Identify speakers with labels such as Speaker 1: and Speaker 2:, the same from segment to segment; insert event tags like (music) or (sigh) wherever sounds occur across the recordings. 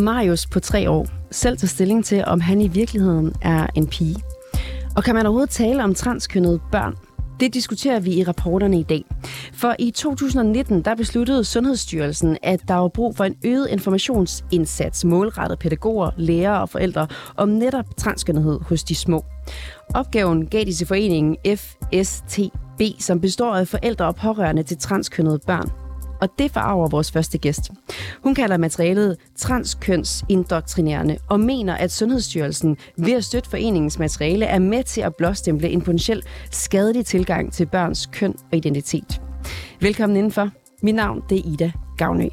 Speaker 1: Marius på tre år selv tage stilling til, om han i virkeligheden er en pige? Og kan man overhovedet tale om transkønnede børn? Det diskuterer vi i rapporterne i dag. For i 2019 der besluttede Sundhedsstyrelsen, at der var brug for en øget informationsindsats målrettet pædagoger, lærere og forældre om netop transkønnethed hos de små. Opgaven gav de til foreningen FSTB, som består af forældre og pårørende til transkønnede børn. Og det forarver vores første gæst. Hun kalder materialet transkønsindoktrinerende og mener, at Sundhedsstyrelsen ved at støtte foreningens materiale er med til at blåstemple en potentiel skadelig tilgang til børns køn og identitet. Velkommen indenfor. Mit navn det er Ida Gavnø.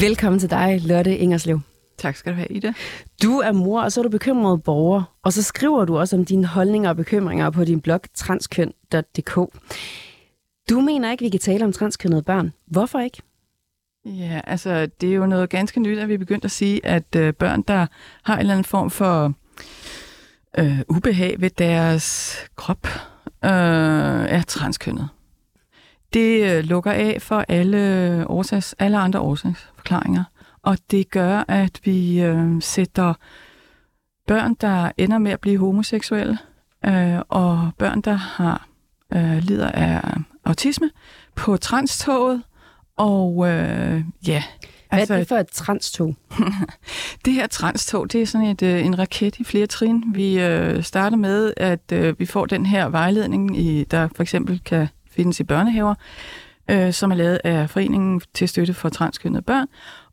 Speaker 1: Velkommen til dig, Lotte Ingerslev.
Speaker 2: Tak skal du have, Ida.
Speaker 1: Du er mor, og så er du bekymret borger, og så skriver du også om dine holdninger og bekymringer på din blog transkøn.dk. Du mener ikke, vi kan tale om transkønnede børn. Hvorfor ikke?
Speaker 2: Ja, altså det er jo noget ganske nyt, at vi er begyndt at sige, at øh, børn, der har en eller anden form for øh, ubehag ved deres krop, øh, er transkønnet. Det øh, lukker af for alle, årsags, alle andre årsagsforklaringer. Og det gør, at vi øh, sætter børn, der ender med at blive homoseksuelle, øh, og børn, der har øh, lider af autisme, på transtoget. Og øh, ja,
Speaker 1: hvad altså, er det for et transtog? (laughs)
Speaker 2: det her transtog, det er sådan et, øh, en raket i flere trin. Vi øh, starter med, at øh, vi får den her vejledning, i, der for eksempel kan findes i børnehaver, øh, som er lavet af Foreningen til støtte for transkønnede børn.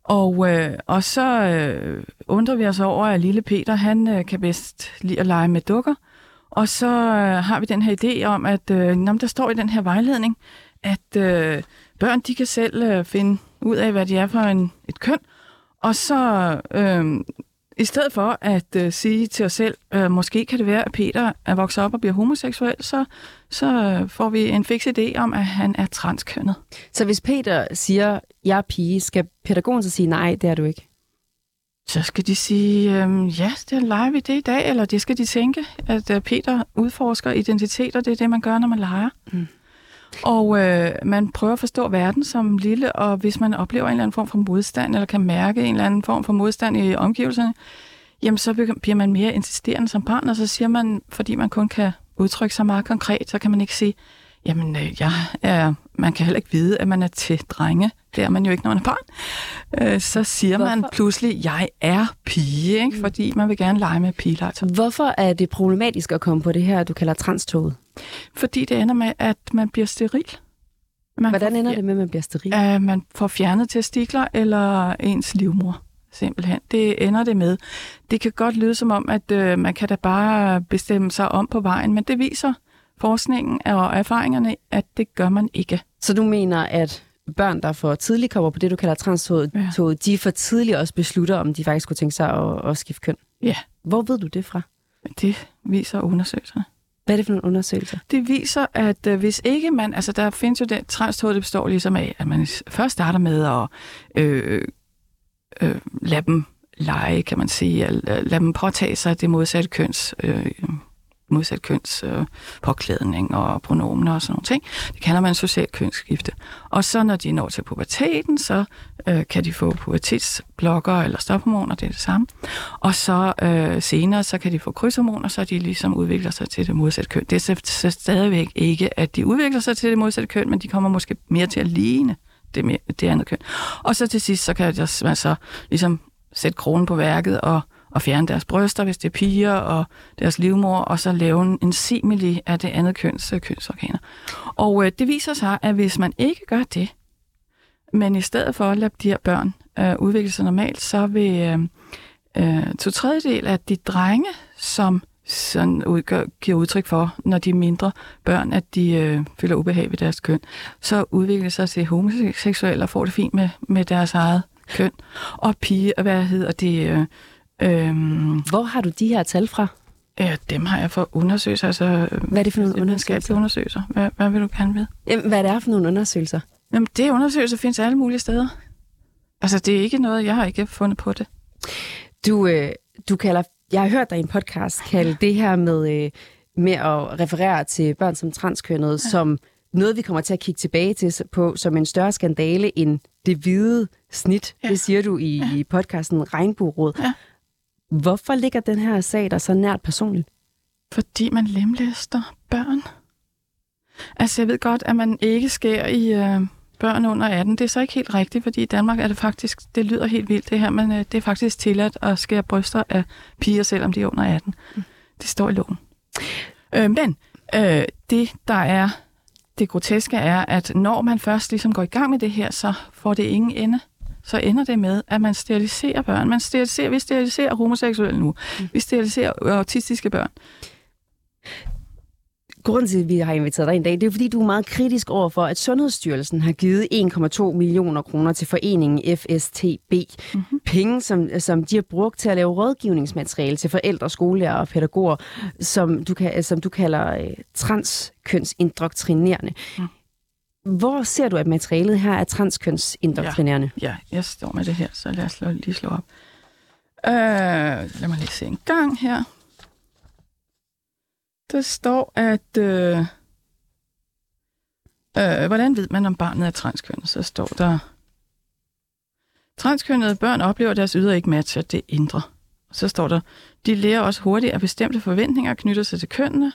Speaker 2: Og, øh, og så øh, undrer vi os over, at lille Peter, han øh, kan bedst lide at lege med dukker. Og så øh, har vi den her idé om, at øh, når der står i den her vejledning, at øh, børn de kan selv øh, finde ud af, hvad de er for en, et køn. Og så øh, i stedet for at øh, sige til os selv, øh, måske kan det være, at Peter er vokset op og bliver homoseksuel, så, så øh, får vi en fix idé om, at han er transkønnet.
Speaker 1: Så hvis Peter siger, jeg er pige, skal pædagogen så sige, nej, det er du ikke?
Speaker 2: Så skal de sige, øh, ja, det er leger vi det i dag, eller det skal de tænke, at øh, Peter udforsker identiteter, det er det, man gør, når man leger. Mm. Og øh, man prøver at forstå verden som lille, og hvis man oplever en eller anden form for modstand, eller kan mærke en eller anden form for modstand i omgivelserne, jamen så bliver man mere insisterende som barn, og så siger man, fordi man kun kan udtrykke sig meget konkret, så kan man ikke sige, jamen øh, jeg er, man kan heller ikke vide, at man er til drenge. Det er man jo ikke, når man er barn. Øh, så siger Hvorfor? man pludselig, jeg er pige, ikke? Mm. fordi man vil gerne lege med pigelegetøj.
Speaker 1: Hvorfor er det problematisk at komme på det her, du kalder transtoget?
Speaker 2: Fordi det ender med, at man bliver steril.
Speaker 1: Man Hvordan ender det med, at man bliver steril?
Speaker 2: Uh, man får fjernet testikler eller ens livmor, simpelthen. Det ender det med. Det kan godt lyde som om, at uh, man kan da bare bestemme sig om på vejen, men det viser forskningen og erfaringerne, at det gør man ikke.
Speaker 1: Så du mener, at børn, der for tidligt kommer på det, du kalder transtoget, ja. de for tidligt også beslutter, om de faktisk kunne tænke sig at, at skifte køn?
Speaker 2: Ja.
Speaker 1: Hvor ved du det fra?
Speaker 2: Det viser undersøgelser.
Speaker 1: Hvad er det for nogle undersøgelser?
Speaker 2: Det viser, at øh, hvis ikke man... Altså, der findes jo den transtog, det består ligesom af, at man først starter med at øh, øh, lade dem lege, kan man sige, øh, lade dem påtage sig det modsatte køns øh, modsat køns øh, påklædning og pronomener og sådan nogle ting. Det kalder man social kønsskifte. Og så når de når til puberteten, så øh, kan de få pubertetsblokker eller stophormoner, det er det samme. Og så øh, senere, så kan de få krydshormoner, så de ligesom udvikler sig til det modsatte køn. Det er så, så stadigvæk ikke, at de udvikler sig til det modsatte køn, men de kommer måske mere til at ligne det, mere, det andet køn. Og så til sidst, så kan man så ligesom sætte kronen på værket og at fjerne deres bryster, hvis det er piger, og deres livmor, og så lave en simili af det andet køns øh, kønsorganer. Og øh, det viser sig, at hvis man ikke gør det, men i stedet for at lade de her børn øh, udvikle sig normalt, så vil øh, øh, to tredjedel af de drenge, som sådan udgør, giver udtryk for, når de er mindre børn, at de øh, føler ubehag ved deres køn, så udvikler sig til homoseksuelle og får det fint med, med deres eget køn. Og pige, hvad hedder det, øh,
Speaker 1: Øhm, Hvor har du de her tal fra?
Speaker 2: Ja, dem har jeg for undersøgelser. Altså,
Speaker 1: hvad er det for nogle undersøgelser?
Speaker 2: undersøgelser. Hvad, hvad vil du gerne vide?
Speaker 1: Jamen, hvad det er for nogle undersøgelser?
Speaker 2: Jamen, det undersøgelser findes alle mulige steder. Altså, det er ikke noget, jeg har ikke fundet på det.
Speaker 1: Du, øh, du kalder, jeg har hørt dig i en podcast kalde det her med, øh, med at referere til børn som transkønnede, ja. som noget, vi kommer til at kigge tilbage til på som en større skandale end det hvide snit. Ja. Det siger du i, ja. i podcasten Regnbueråd. Ja. Hvorfor ligger den her sag der så nært personligt?
Speaker 2: Fordi man lemlæster børn. Altså, jeg ved godt, at man ikke sker i øh, børn under 18. Det er så ikke helt rigtigt, fordi i Danmark er det faktisk, det lyder helt vildt det her, men øh, det er faktisk tilladt at skære bryster af piger, selvom de er under 18. Mm. Det står i loven. Øh, men øh, det, der er det groteske, er, at når man først ligesom går i gang med det her, så får det ingen ende så ender det med, at man steriliserer børn. Man steriliserer, vi steriliserer homoseksuelle nu. Mm. Vi steriliserer autistiske børn.
Speaker 1: Grunden til, at vi har inviteret dig en dag, det er fordi, du er meget kritisk over for, at Sundhedsstyrelsen har givet 1,2 millioner kroner til foreningen FSTB. Mm-hmm. Penge, som, som de har brugt til at lave rådgivningsmateriale til forældre, skolelærer og pædagoger, som du, kan, som du kalder uh, transkønsindoktrinerende. Mm. Hvor ser du, at materialet her er transkønsindoktrinerende?
Speaker 2: Ja, ja, jeg står med det her, så lad os lige slå op. Øh, lad mig lige se en gang her. Der står, at... Øh, øh, hvordan ved man, om barnet er transkønnet? Så står der... Transkønnede børn oplever, at deres ydre ikke matcher det indre. Så står der, de lærer også hurtigt, at bestemte forventninger knytter sig til kønnene,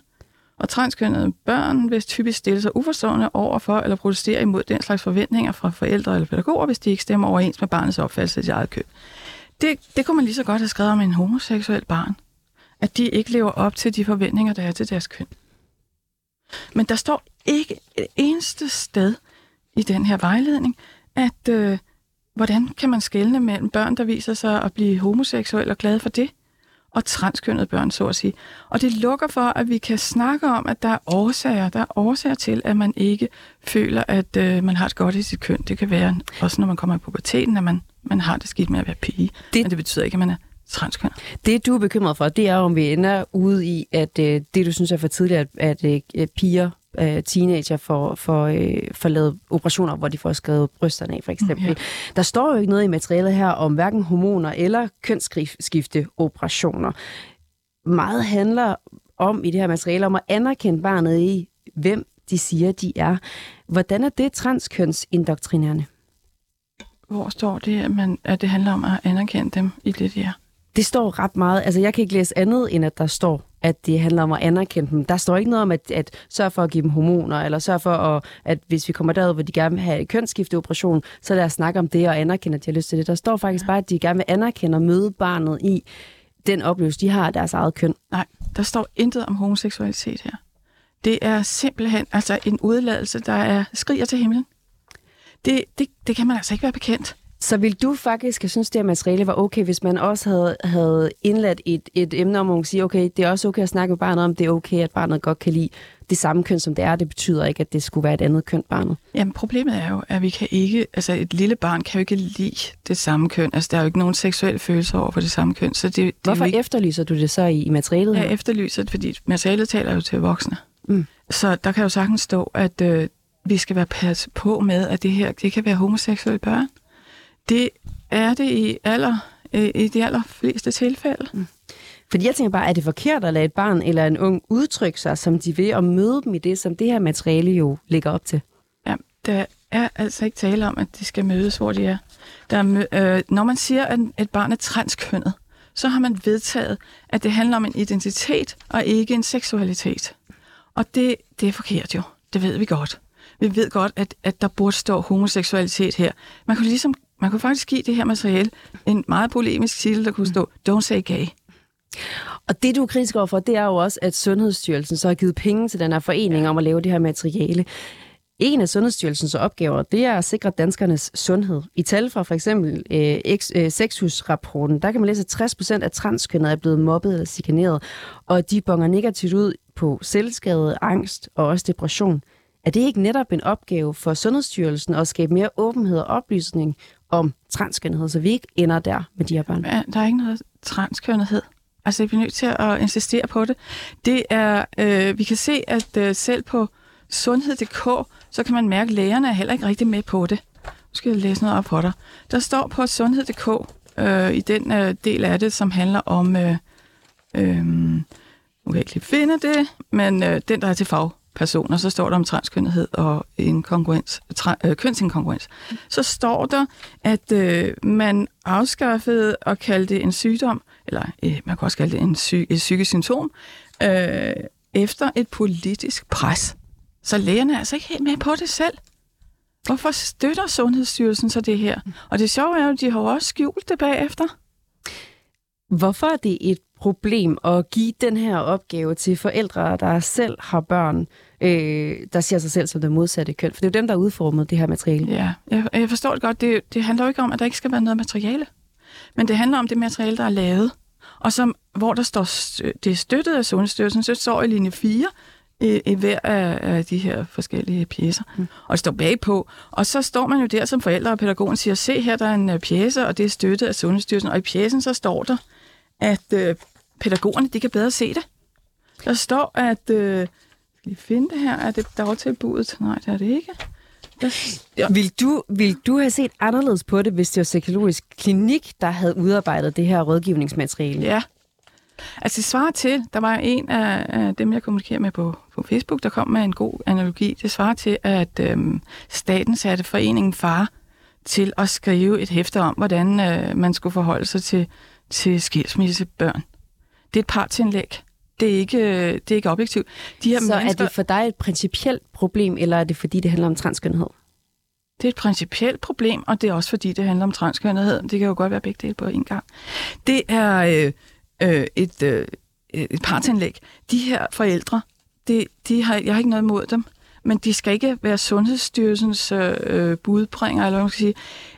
Speaker 2: og transkønnede børn vil typisk stille sig uforstående over for eller protestere imod den slags forventninger fra forældre eller pædagoger, hvis de ikke stemmer overens med barnets opfattelse af sit eget køn. Det, det kunne man lige så godt have skrevet om en homoseksuel barn at de ikke lever op til de forventninger, der er til deres køn. Men der står ikke et eneste sted i den her vejledning, at øh, hvordan kan man skelne mellem børn, der viser sig at blive homoseksuelle og glade for det, og transkønnede børn, så at sige. Og det lukker for, at vi kan snakke om, at der er årsager, der er årsager til, at man ikke føler, at øh, man har det godt i sit køn. Det kan være også, når man kommer i puberteten, at man, man har det skidt med at være pige. Det, Men det betyder ikke, at man er transkøn.
Speaker 1: Det, du er bekymret for, det er, om vi ender ude i, at øh, det, du synes er for tidligt, at, at øh, piger, øh, teenager får, får, øh, får lavet operationer, hvor de får skrevet brysterne af, for eksempel. Ja. Der står jo ikke noget i materialet her om hverken hormoner eller kønsskifteoperationer. Meget handler om i det her materiale om at anerkende barnet i, hvem de siger, de er. Hvordan er det transkønsindoktrinerende?
Speaker 2: Hvor står det, at, man, at det handler om at anerkende dem i det, de er?
Speaker 1: Det står ret meget. Altså, jeg kan ikke læse andet, end at der står, at det handler om at anerkende dem. Der står ikke noget om at, at sørge for at give dem hormoner, eller sørge for, at, at hvis vi kommer derud, hvor de gerne vil have et kønsskifteoperation, så lad os snakke om det og anerkende, at de har lyst til det. Der står faktisk bare, at de gerne vil anerkende og møde barnet i den oplevelse, de har af deres eget køn.
Speaker 2: Nej, der står intet om homoseksualitet her. Det er simpelthen altså en udladelse, der er skriger til himlen. Det, det, det kan man altså ikke være bekendt.
Speaker 1: Så vil du faktisk jeg synes, det her materiale var okay, hvis man også havde, havde indladt et, et emne om, at sige, okay, det er også okay at snakke med barnet om, det er okay, at barnet godt kan lide det samme køn, som det er. Det betyder ikke, at det skulle være et andet køn, barnet.
Speaker 2: Jamen, problemet er jo, at vi kan ikke, altså et lille barn kan jo ikke lide det samme køn. Altså, der er jo ikke nogen seksuelle følelser over for det samme køn. Så det, det
Speaker 1: Hvorfor
Speaker 2: ikke...
Speaker 1: efterlyser du det så i, i materialet?
Speaker 2: Jeg efterlyser det, fordi materialet taler jo til voksne. Mm. Så der kan jo sagtens stå, at øh, vi skal være passe på med, at det her det kan være homoseksuelle børn. Det er det i, aller, i de allerfleste tilfælde. Mm.
Speaker 1: Fordi jeg tænker bare, er det forkert at lade et barn eller en ung udtrykke sig, som de vil, og møde dem i det, som det her materiale jo ligger op til?
Speaker 2: Ja, der er altså ikke tale om, at de skal mødes, hvor de er. Der er øh, når man siger, at et barn er transkønnet, så har man vedtaget, at det handler om en identitet og ikke en seksualitet. Og det, det er forkert jo. Det ved vi godt. Vi ved godt, at, at der burde stå homoseksualitet her. Man kunne ligesom man kunne faktisk give det her materiale en meget polemisk titel, der kunne stå, Don't say gay.
Speaker 1: Og det, du er kritisk overfor, det er jo også, at Sundhedsstyrelsen så har givet penge til den her forening om at lave det her materiale. En af Sundhedsstyrelsens opgaver, det er at sikre danskernes sundhed. I tal fra for eksempel øh, øh, sexhusrapporten, der kan man læse, at 60 procent af transkønnet er blevet mobbet eller chikaneret, og de bonger negativt ud på selvskade, angst og også depression. Er det ikke netop en opgave for Sundhedsstyrelsen at skabe mere åbenhed og oplysning om transkønnethed, så vi ikke ender der med de her børn?
Speaker 2: Ja, der er ikke noget transkønnethed. Altså, vi er nødt til at insistere på det. Det er, øh, vi kan se, at øh, selv på sundhed.dk, så kan man mærke, at lægerne er heller ikke rigtig med på det. Nu skal jeg læse noget op for dig. Der står på sundhed.dk, øh, i den øh, del af det, som handler om øh, øh, nu kan jeg ikke lige finde det, men øh, den, der er til personer, så står der om transkønnethed og inkongruens, tra, øh, kønsinkongruens. Så står der, at øh, man afskaffede og kaldte det en sygdom, eller øh, man kan også kalde det en psy- et psykisk symptom, øh, efter et politisk pres. Så lægerne er altså ikke helt med på det selv. Hvorfor støtter Sundhedsstyrelsen så det her? Og det sjove er jo, at de har også skjult det bagefter.
Speaker 1: Hvorfor er det et problem at give den her opgave til forældre, der selv har børn, øh, der ser sig selv som det modsatte køn? For det er jo dem, der har udformet det her materiale.
Speaker 2: Ja, jeg, jeg forstår det godt. Det, det handler jo ikke om, at der ikke skal være noget materiale. Men det handler om det materiale, der er lavet. Og som, hvor der står, det er støttet af Sundhedsstyrelsen, så står i linje 4, i, i hver af, af de her forskellige pjæser. Mm. Og står bagpå. Og så står man jo der som forældre og pædagogen siger, se her, der er en pjæse, og det er støttet af Sundhedsstyrelsen. Og i pjæsen så står der, at øh, pædagogerne, de kan bedre se det. Der står, at... Øh, skal lige finde det her. Er det dagtilbuddet? Nej, det er det ikke.
Speaker 1: Der, ja. vil, du, vil du have set anderledes på det, hvis det var Psykologisk Klinik, der havde udarbejdet det her rådgivningsmateriale?
Speaker 2: Ja. Altså det svarer til, der var en af, af dem, jeg kommunikerer med på, på Facebook, der kom med en god analogi. Det svarer til, at øhm, staten satte foreningen Far til at skrive et hæfte om, hvordan øh, man skulle forholde sig til til skilsmissebørn. Det er et partindlæg. Det er ikke, det er ikke objektivt.
Speaker 1: De her Så mennesker, er det for dig et principielt problem, eller er det fordi, det handler om transkønnethed?
Speaker 2: Det er et principielt problem, og det er også fordi, det handler om transkønnethed. Det kan jo godt være begge dele på en gang. Det er øh, øh, et, øh, et partindlæg. De her forældre, det, de har, jeg har ikke noget imod dem men de skal ikke være Sundhedsstyrelsens øh, budbringer, eller hvad man skal sige.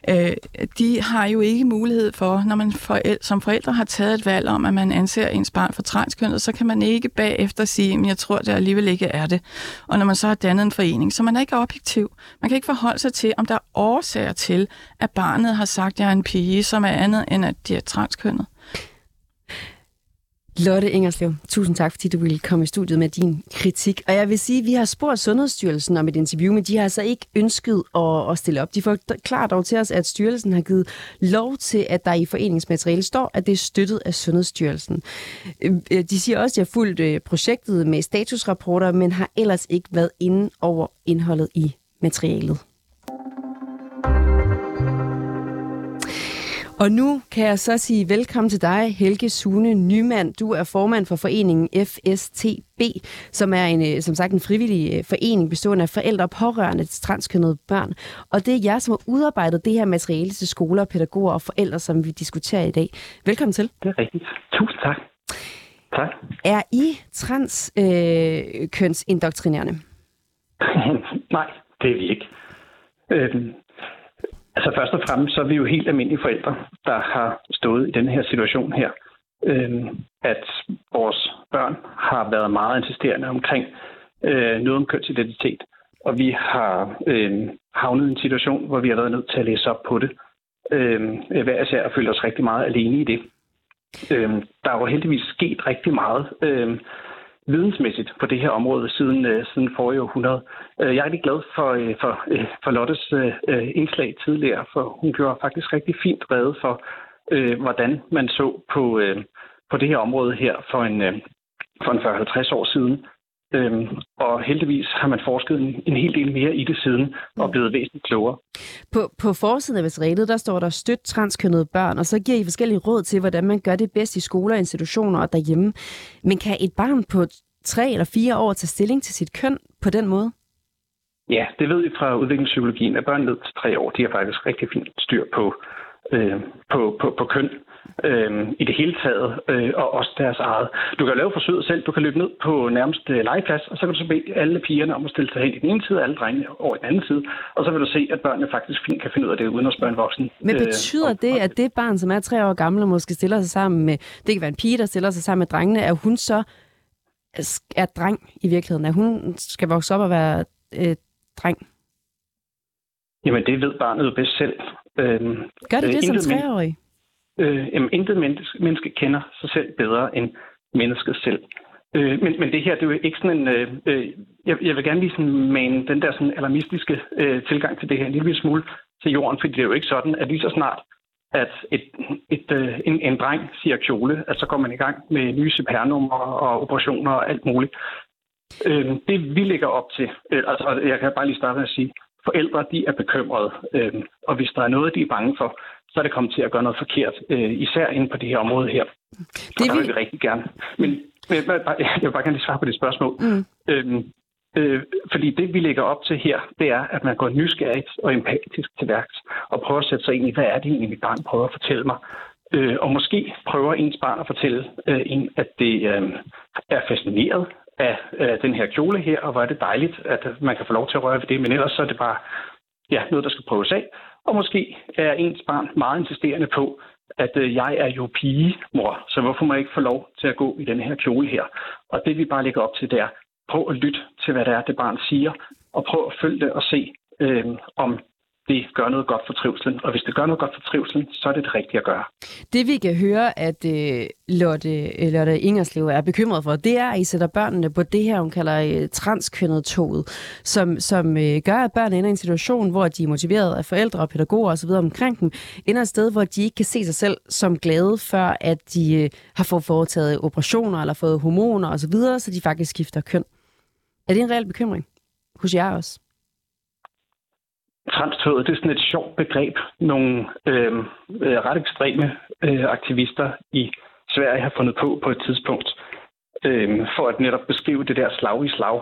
Speaker 2: Øh, de har jo ikke mulighed for, når man forel- som forældre har taget et valg om, at man anser ens barn for transkønnet, så kan man ikke bagefter sige, men jeg tror, det alligevel ikke er det. Og når man så har dannet en forening, så man er ikke objektiv. Man kan ikke forholde sig til, om der er årsager til, at barnet har sagt, at jeg er en pige, som er andet end, at de er transkønnet.
Speaker 1: Lotte Ingerslev, tusind tak, fordi du ville komme i studiet med din kritik. Og jeg vil sige, at vi har spurgt Sundhedsstyrelsen om et interview, men de har altså ikke ønsket at, at stille op. De får klart dog til os, at styrelsen har givet lov til, at der i foreningsmateriale står, at det er støttet af Sundhedsstyrelsen. Øh, de siger også, at de har fulgt øh, projektet med statusrapporter, men har ellers ikke været inde over indholdet i materialet. Og nu kan jeg så sige velkommen til dig, Helge Sune Nymand. Du er formand for foreningen FSTB, som er en, øh, som sagt en frivillig øh, forening bestående af forældre og pårørende til transkønnede børn. Og det er jer, som har udarbejdet det her materiale til skoler, pædagoger og forældre, som vi diskuterer i dag. Velkommen til.
Speaker 3: Det er rigtigt. Tusind tak. Tak.
Speaker 1: Er I transkønsindoktrinerende?
Speaker 3: Øh, (laughs) Nej, det er vi ikke. Øhm, Altså først og fremmest så er vi jo helt almindelige forældre, der har stået i den her situation her. Øh, at vores børn har været meget insisterende omkring øh, noget om kønsidentitet. Og vi har øh, havnet i en situation, hvor vi har været nødt til at læse op på det. Øh, hver især og føle os rigtig meget alene i det. Øh, der er jo heldigvis sket rigtig meget. Øh, vidensmæssigt på det her område siden, øh, siden forrige århundrede. Øh, jeg er rigtig glad for, øh, for, øh, for Lottes øh, øh, indslag tidligere, for hun gjorde faktisk rigtig fint rede for, øh, hvordan man så på, øh, på det her område her for en, øh, for en 40-50 år siden. Øhm, og heldigvis har man forsket en, en hel del mere i det siden og blevet væsentligt klogere.
Speaker 1: På, på forsiden af materialet, der står der støt transkønnede børn, og så giver I forskellige råd til, hvordan man gør det bedst i skoler, institutioner og derhjemme. Men kan et barn på tre eller fire år tage stilling til sit køn på den måde?
Speaker 3: Ja, det ved vi fra udviklingspsykologien, at børn ned til tre år, de har faktisk rigtig fint styr på, øh, på, på, på køn øh, i det hele taget, øh, og også deres eget. Du kan lave forsøget selv. Du kan løbe ned på nærmeste legeplads, og så kan du så bede alle pigerne om at stille sig hen i den ene side, og alle drengene over i den anden side, og så vil du se, at børnene faktisk fint kan finde ud af det, uden at spørge en voksen.
Speaker 1: Men øh, betyder øh, det, at det barn, som er tre år gammel og måske stiller sig sammen med, det kan være en pige, der stiller sig sammen med drengene, er hun så er dreng i virkeligheden? Er hun skal vokse op og være øh, dreng?
Speaker 3: Jamen, det ved barnet jo bedst selv.
Speaker 1: Øhm, Gør det øh, det som treårig?
Speaker 3: Øh, jamen, intet menneske, menneske kender sig selv bedre end mennesket selv. Øh, men, men det her, det er jo ikke sådan en... Øh, øh, jeg, jeg vil gerne lige sådan mane den der sådan alarmistiske øh, tilgang til det her en lille smule til jorden, fordi det er jo ikke sådan, at lige så snart, at et, et, øh, en, en dreng siger kjole, at så går man i gang med nye CPR-numre og operationer og alt muligt. Øh, det vi lægger op til, øh, altså jeg kan bare lige starte med at sige, forældre de er bekymrede, øh, og hvis der er noget, de er bange for, så er det kommet til at gøre noget forkert, øh, især inde på det her område her. Det der vil vi rigtig gerne. Men, men (laughs) jeg vil bare gerne lige svare på det spørgsmål. Mm. Øh, Øh, fordi det, vi lægger op til her, det er, at man går nysgerrigt og empatisk til værks og prøver at sætte sig ind i, hvad er det egentlig, mit barn prøver at fortælle mig. Øh, og måske prøver ens barn at fortælle øh, en, at det øh, er fascineret af øh, den her kjole her, og hvor er det dejligt, at man kan få lov til at røre ved det, men ellers så er det bare ja, noget, der skal prøves af. Og måske er ens barn meget insisterende på, at øh, jeg er jo pige, mor, så hvorfor må jeg ikke få lov til at gå i den her kjole her? Og det vi bare lægger op til, det er, prøv at lytte til, hvad det er, det barn siger, og prøv at følge det og se, øh, om det gør noget godt for trivselen. Og hvis det gør noget godt for trivselen, så er det det rigtige at gøre.
Speaker 1: Det vi kan høre, at øh, Lotte, øh, Lotte Ingerslev er bekymret for, det er, at I sætter børnene på det her, hun kalder øh, transkønnet toget, som, som øh, gør, at børn ender i en situation, hvor de er motiveret af forældre og pædagoger osv. omkring dem, ender et sted, hvor de ikke kan se sig selv som glade, før at de øh, har fået foretaget operationer eller fået hormoner osv., så, så de faktisk skifter køn. Er det en reel bekymring hos jer også?
Speaker 3: Transtoget, det er sådan et sjovt begreb. Nogle øh, øh, ret ekstreme øh, aktivister i Sverige har fundet på på et tidspunkt, øh, for at netop beskrive det der slag i slag.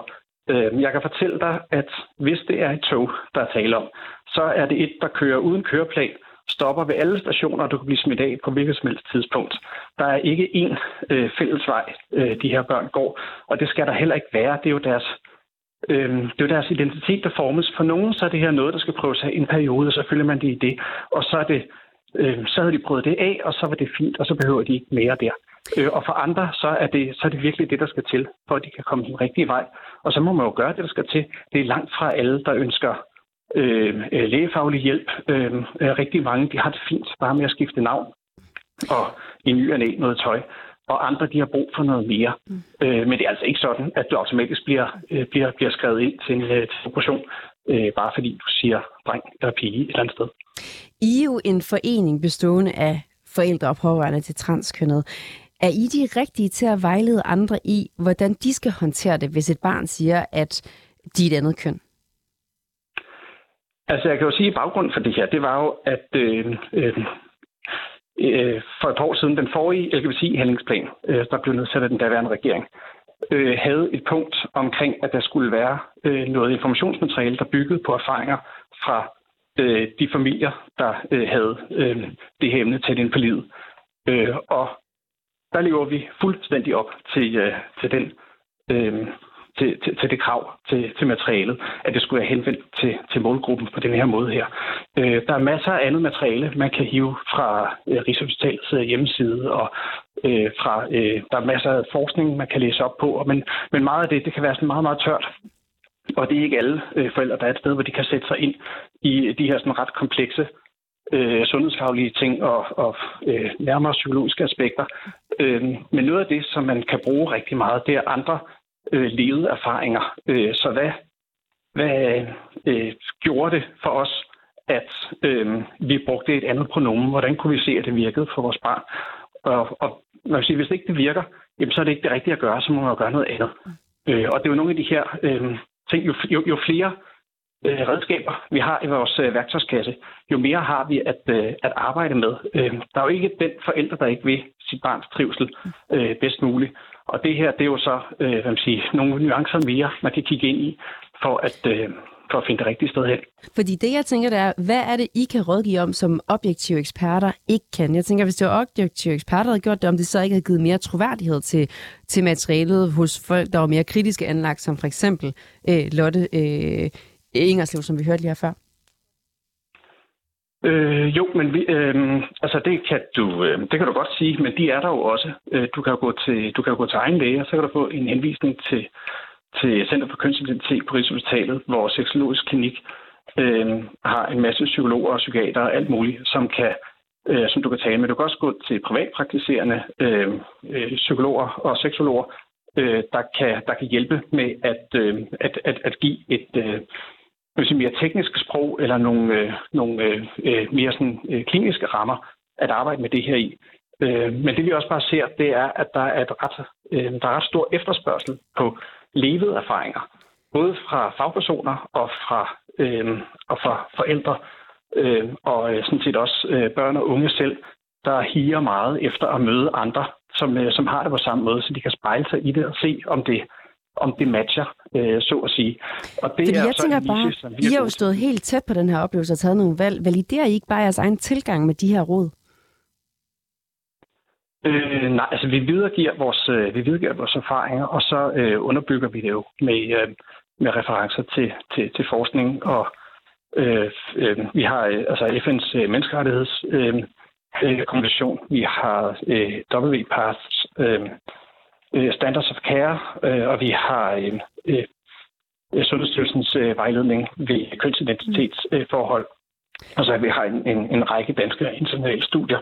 Speaker 3: Øh, jeg kan fortælle dig, at hvis det er et tog, der er tale om, så er det et, der kører uden køreplan, stopper ved alle stationer, og du kan blive smidt af på hvilket som helst tidspunkt. Der er ikke én øh, fælles vej, øh, de her børn går, og det skal der heller ikke være. Det er jo deres, øh, det er jo deres identitet, der formes. For nogen så er det her noget, der skal prøves af en periode, og så følger man det i det. Og så er det øh, så har de prøvet det af, og så var det fint, og så behøver de ikke mere der. Øh, og for andre, så er, det, så er det virkelig det, der skal til, for at de kan komme den rigtige vej. Og så må man jo gøre det, der skal til. Det er langt fra alle, der ønsker Øh, øh, lægefaglig hjælp. Øhm, øh, rigtig mange de har det fint bare med at skifte navn og i ny og næ noget tøj. Og andre de har brug for noget mere. Mm. Øh, men det er altså ikke sådan, at du automatisk bliver, øh, bliver, bliver skrevet ind til en, øh, til operation, øh, bare fordi du siger dreng eller pige et eller andet sted.
Speaker 1: I er jo en forening bestående af forældre og pårørende til transkønnet. Er I de rigtige til at vejlede andre i, hvordan de skal håndtere det, hvis et barn siger, at de er et andet køn?
Speaker 3: Altså, jeg kan jo sige, at baggrunden for det her, det var jo, at øh, øh, øh, for et par år siden, den forrige LGBT-handlingsplan, øh, der blev nedsat af den daværende regering, øh, havde et punkt omkring, at der skulle være øh, noget informationsmateriale, der byggede på erfaringer fra øh, de familier, der øh, havde øh, det her emne tæt ind på livet. Øh, og der lever vi fuldstændig op til, øh, til den øh, til, til, til det krav til, til materialet, at det skulle være henvendt til, til målgruppen på den her måde her. Øh, der er masser af andet materiale, man kan hive fra øh, Rigshospitalets øh, hjemmeside, og øh, fra, øh, der er masser af forskning, man kan læse op på, men, men meget af det, det kan være sådan meget, meget tørt. Og det er ikke alle øh, forældre, der er et sted, hvor de kan sætte sig ind i de her sådan ret komplekse øh, sundhedsfaglige ting og, og øh, nærmere psykologiske aspekter. Øh, men noget af det, som man kan bruge rigtig meget, det er andre øh, levede erfaringer. Øh, så hvad, hvad øh, gjorde det for os, at øh, vi brugte et andet pronomen? Hvordan kunne vi se, at det virkede for vores barn? Og, og når jeg siger, hvis ikke det virker, jamen, så er det ikke det rigtige at gøre, så må man jo gøre noget andet. Øh, og det er jo nogle af de her øh, ting, jo, jo, jo flere øh, redskaber, vi har i vores øh, værktøjskasse, jo mere har vi at, øh, at arbejde med. Øh, der er jo ikke den forælder, der ikke vil sit barns trivsel øh, bedst muligt. Og det her, det er jo så øh, hvad man siger, nogle nuancer mere, man kan kigge ind i, for at, øh, for at finde det rigtige sted hen.
Speaker 1: Fordi det, jeg tænker, det er, hvad er det, I kan rådgive om, som objektive eksperter ikke kan? Jeg tænker, hvis det var objektive eksperter, der havde gjort det, om det så ikke havde givet mere troværdighed til, til materialet hos folk, der var mere kritiske anlagt, som for eksempel øh, Lotte øh, Ingerslev, som vi hørte lige her før.
Speaker 3: Øh, jo, men vi, øh, altså det kan du øh, det kan du godt sige, men de er der jo også. Øh, du kan jo gå til du kan jo gå til egen læge, og så kan du få en henvisning til til Center for Kønsidentitet på Rigshospitalet, hvor seksologisk klinik øh, har en masse psykologer og psykiater og alt muligt, som kan øh, som du kan tale med. Du kan også gå til privatpraktiserende øh, øh, psykologer og seksologer, øh, der, kan, der kan hjælpe med at, øh, at, at, at give et, øh, sige, mere tekniske sprog eller nogle, øh, nogle øh, øh, mere sådan, øh, kliniske rammer at arbejde med det her i. Øh, men det vi også bare ser, det er, at der er, et ret, øh, der er ret stor efterspørgsel på levede erfaringer, både fra fagpersoner og fra, øh, og fra forældre, øh, og øh, sådan set også øh, børn og unge selv, der higer meget efter at møde andre, som, øh, som har det på samme måde, så de kan spejle sig i det og se, om det om det matcher, øh, så at sige.
Speaker 1: Og det Fordi er jeg tænker bare, I har jo stået helt tæt på den her oplevelse og taget nogle valg. Validerer I ikke bare jeres egen tilgang med de her råd?
Speaker 3: Øh, nej, altså vi videregiver vores, øh, vi videregiver vores erfaringer, og så øh, underbygger vi det jo med, øh, med referencer til, til, til forskning, og øh, øh, vi har øh, altså FN's øh, menneskerettigheds øh, øh, vi har øh, WPATHs øh, øh, Standards of Care, øh, og vi har øh, øh, Sundhedsstyrelsens øh, vejledning ved kønsidentitetsforhold. Og så har vi har en, en, en række danske internationale studier,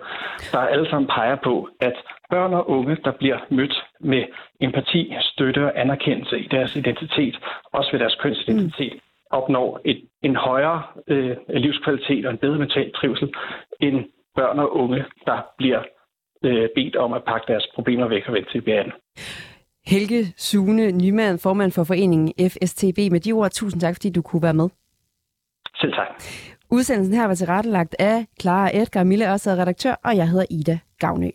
Speaker 3: der alle sammen peger på, at børn og unge, der bliver mødt med empati, støtte og anerkendelse i deres identitet, også ved deres kønsidentitet, mm. opnår et, en højere øh, livskvalitet og en bedre mental trivsel end børn og unge, der bliver øh, bedt om at pakke deres problemer væk og vende til
Speaker 1: Helge Sune Nyman, formand for foreningen FSTB. Med de ord, tusind tak, fordi du kunne være med.
Speaker 3: Selv tak.
Speaker 1: Udsendelsen her var tilrettelagt af Clara Edgar Mille, også redaktør, og jeg hedder Ida Gavnø.